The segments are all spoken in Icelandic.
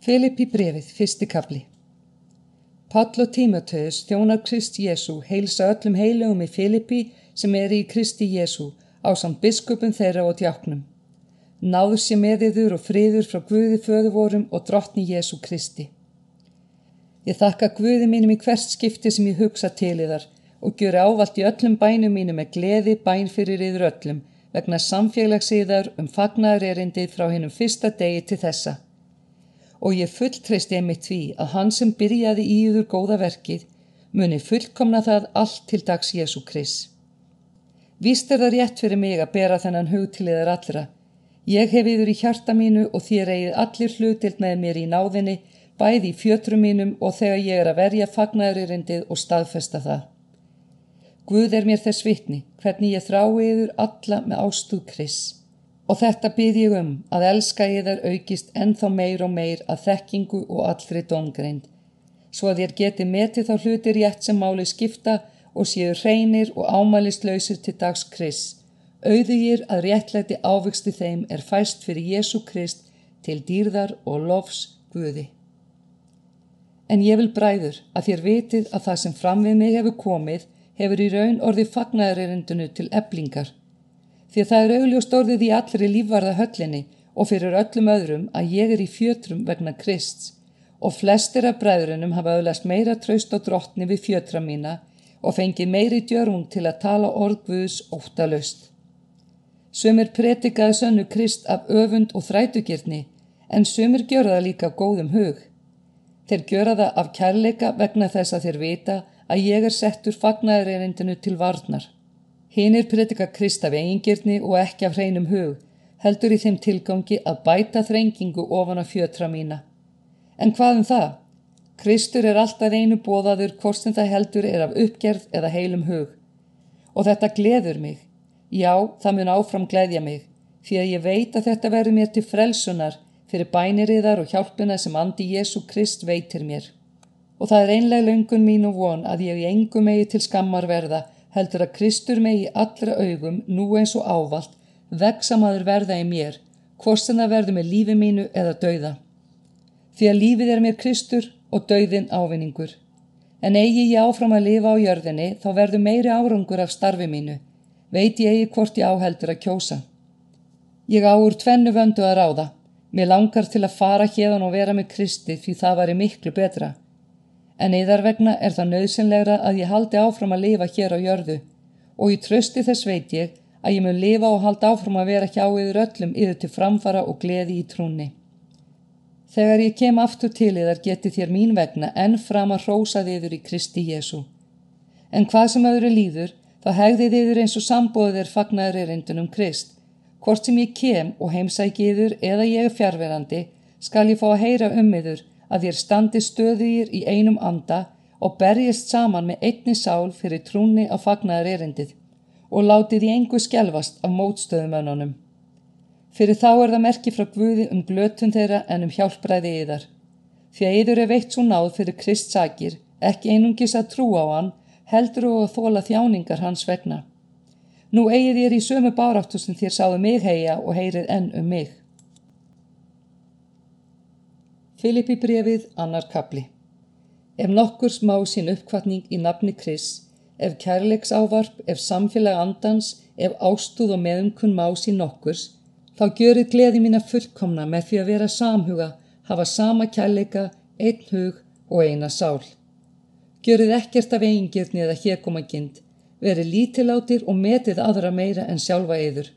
Filippi brefið, fyrsti kapli. Pall og Tímatöðus, þjónar Krist Jésu, heilsa öllum heilugum í Filippi sem er í Kristi Jésu, á samt biskupum þeirra og djáknum. Náður sé meðiður og friður frá Guði föðuvorum og drottni Jésu Kristi. Ég þakka Guði mínum í hvert skipti sem ég hugsa til yðar og gjör ávalt í öllum bænum mínum með gleði bæn fyrir yður öllum vegna samfélagsiðar um fagnar erindið frá hennum fyrsta degi til þessa og ég fulltreysti einmitt því að hann sem byrjaði í yður góða verkið muni fullkomna það allt til dags Jésu Kris. Víst er það rétt fyrir mig að bera þennan hug til yður allra. Ég hef yður í hjarta mínu og þér eigið allir hlutild með mér í náðinni, bæði í fjötrum mínum og þegar ég er að verja fagnæðuririndið og staðfesta það. Guð er mér þess vitni, hvernig ég þrái yður alla með ástúð Kris. Og þetta byrð ég um að elska ég þar aukist ennþá meir og meir að þekkingu og allri dóngreind, svo að ég geti metið þá hlutir rétt sem máli skipta og séu hreinir og ámælislausir til dags Krist. Auðugir að réttlæti ávixti þeim er fæst fyrir Jésu Krist til dýrðar og lofs Guði. En ég vil bræður að þér vitið að það sem fram við mig hefur komið hefur í raun orði fagnæðaririndunu til eblingar því að það er augljóst orðið í allri lífvarða höllinni og fyrir öllum öðrum að ég er í fjötrum vegna Krists og flestir af bræðurinnum hafa auðlast meira traust og drottni við fjötra mína og fengið meiri djörfung til að tala orðguðs óttalust. Sumir pretikaði sönnu Krist af öfund og þrætugirni en sumir gjöra það líka góðum hug. Þeir gjöra það af kærleika vegna þess að þeir vita að ég er settur fagnæðurerindinu til varnar. Hinnir predika Krist af eigingirni og ekki af hreinum hug, heldur í þeim tilgangi að bæta þrengingu ofan af fjötra mína. En hvað um það? Kristur er alltaf einu bóðaður hvort sem það heldur er af uppgerð eða heilum hug. Og þetta gleður mig. Já, það mun áfram gleðja mig, því að ég veit að þetta verður mér til frelsunar fyrir bæniriðar og hjálpuna sem andi Jésu Krist veitir mér. Og það er einlega löngun mín og von að ég engum megi til skammar verða heldur að Kristur megi allra augum nú eins og ávalt veksamaður verða í mér, hvort sem það verður með lífi mínu eða dauða. Því að lífið er mér Kristur og dauðin ávinningur. En eigi ég áfram að lifa á jörðinni þá verður meiri árangur af starfi mínu, veit ég eigi hvort ég áheldur að kjósa. Ég áur tvennu vöndu að ráða, mér langar til að fara hérðan og vera með Kristi því það væri miklu betra en eðar vegna er það nöðsynlegra að ég haldi áfram að lifa hér á jörðu og í trösti þess veit ég að ég mun lifa og haldi áfram að vera hjá yfir öllum yfir til framfara og gleði í trúni. Þegar ég kem aftur til yðar geti þér mín vegna enn fram að hrósað yfir í Kristi Jésu. En hvað sem öðru líður, þá hegðið yfir eins og sambóðið er fagnar erindunum Krist. Hvort sem ég kem og heimsæki yfir eða ég er fjárverandi, skal ég fá að heyra um yfir að þér standi stöðugir í einum anda og berjist saman með einni sál fyrir trúni á fagnaðar erindið og látið í engu skjelvast af mótstöðumönunum. Fyrir þá er það merki frá Guði um glötun þeirra en um hjálpræði yðar. Því að yður er veitt svo náð fyrir Krist sakir, ekki einungis að trú á hann, heldur og að þóla þjáningar hans vegna. Nú eigið ég í sömu báráttu sem þér sáðu mig heia og heyrið enn um mig. Filippi brefið annar kapli. Ef nokkur smá sín uppkvartning í nafni Kris, ef kærleiks ávarp, ef samfélag andans, ef ástúð og meðumkunn má sín nokkurs, þá gjörir gleði mína fullkomna með því að vera samhuga, hafa sama kærleika, einn hug og eina sál. Gjörið ekkert af eigingirni eða hérkomagind, verið lítilátir og metið aðra meira en sjálfa yður.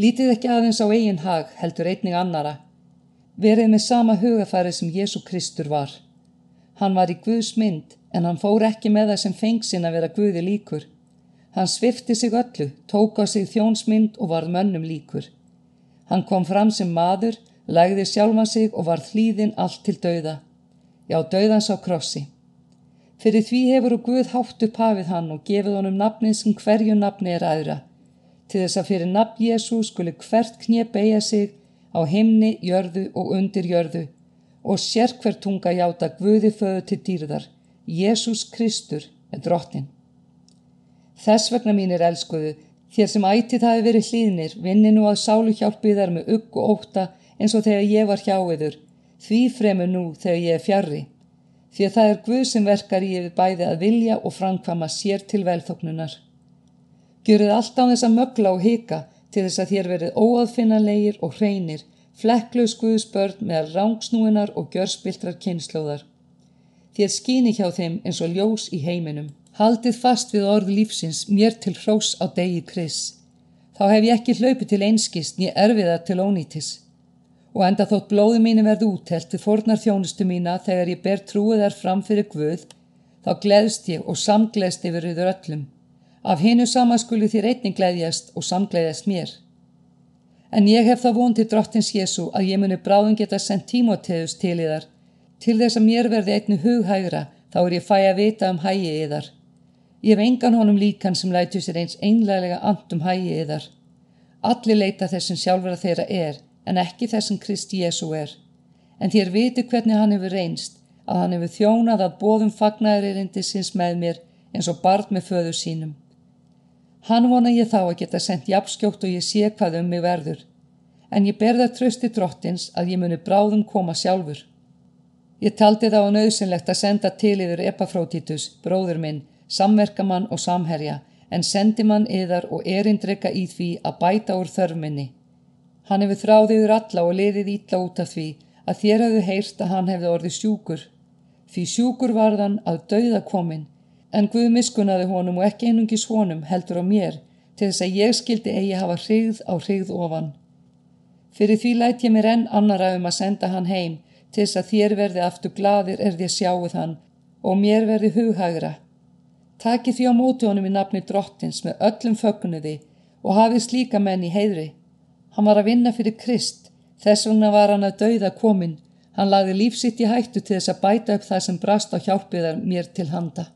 Lítið ekki aðeins á eigin hag heldur einning annara, Verið með sama hugafæri sem Jésu Kristur var. Hann var í Guðs mynd en hann fór ekki með það sem feng sin að vera Guði líkur. Hann svifti sig öllu, tók á sig þjónsmynd og varð mönnum líkur. Hann kom fram sem maður, lægði sjálfa sig og varð hlýðin allt til dauða. Já, dauðans á krossi. Fyrir því hefur og Guð hátt upp hafið hann og gefið honum nafnið sem hverju nafni er aðra. Til þess að fyrir nafn Jésu skuli hvert knið beigja sig á himni, jörðu og undir jörðu og sér hver tunga játa Guði föðu til dýrðar, Jésús Kristur er drottin. Þess vegna mín er elskuðu, þér sem ættið hafi verið hlýðnir, vinni nú að sálu hjálpiðar með ugg og óta eins og þegar ég var hjá yður, því fremur nú þegar ég er fjarrri, því að það er Guð sem verkar í yfir bæði að vilja og framkvama sér til velþóknunar. Gjörið allt á þess að mögla og hika til þess að þér verið óaðfinnanlegir og hreinir, flekkluð skuðsbörn meðal rángsnúinar og gjörspiltrar kynnslóðar. Þér skýni hjá þeim eins og ljós í heiminum. Haldið fast við orð lífsins mér til hrós á degi kris. Þá hef ég ekki hlaupið til einskist nýja erfiða til ónýtis. Og enda þótt blóðu mínu verði útelt við fornar þjónustu mína þegar ég ber trúið þar fram fyrir Guð, þá gleðst ég og samgleðst yfir yfir öllum. Af hinnu sama skuli þér einning gleðjast og samgleðjast mér. En ég hef þá von til drottins Jésu að ég muni bráðum geta sendt tímoteðus til yðar. Til þess að mér verði einnu hughægra þá er ég fæ að vita um hægi yðar. Ég hef engan honum líkan sem lætu sér eins einlega andum hægi yðar. Allir leita þessum sjálfur að þeirra er en ekki þessum Krist Jésu er. En þér viti hvernig hann hefur reynst að hann hefur þjónað að bóðum fagnæðuririndi sinns með mér eins og barn með föður sínum. Hann vona ég þá að geta sendt jafnskjótt og ég sé hvað um mig verður, en ég ber það trösti drottins að ég muni bráðum koma sjálfur. Ég taldi þá nöðsynlegt að senda til yfir Epafrótítus, bróður minn, samverkamann og samherja, en sendi mann yðar og erindrykka í því að bæta úr þörfminni. Hann hefur þráðið yfir alla og liðið ítla út af því að þér hafðu heyrst að hann hefði orðið sjúkur. Því sjúkur varðan að dauða komin En Guð miskunnaði honum og ekki einungis honum heldur á mér til þess að ég skildi eigi hafa hrigð á hrigð ofan. Fyrir því læt ég mér enn annara um að senda hann heim til þess að þér verði aftur gladir er að sjáuð hann og mér verði hughagra. Taki því á móti honum í nafni drottins með öllum fögnuði og hafið slíka menn í heidri. Hann var að vinna fyrir Krist, þess vegna var hann að dauða komin. Hann lagði lífsitt í hættu til þess að bæta upp það sem brast á hjálpiðar mér til handa.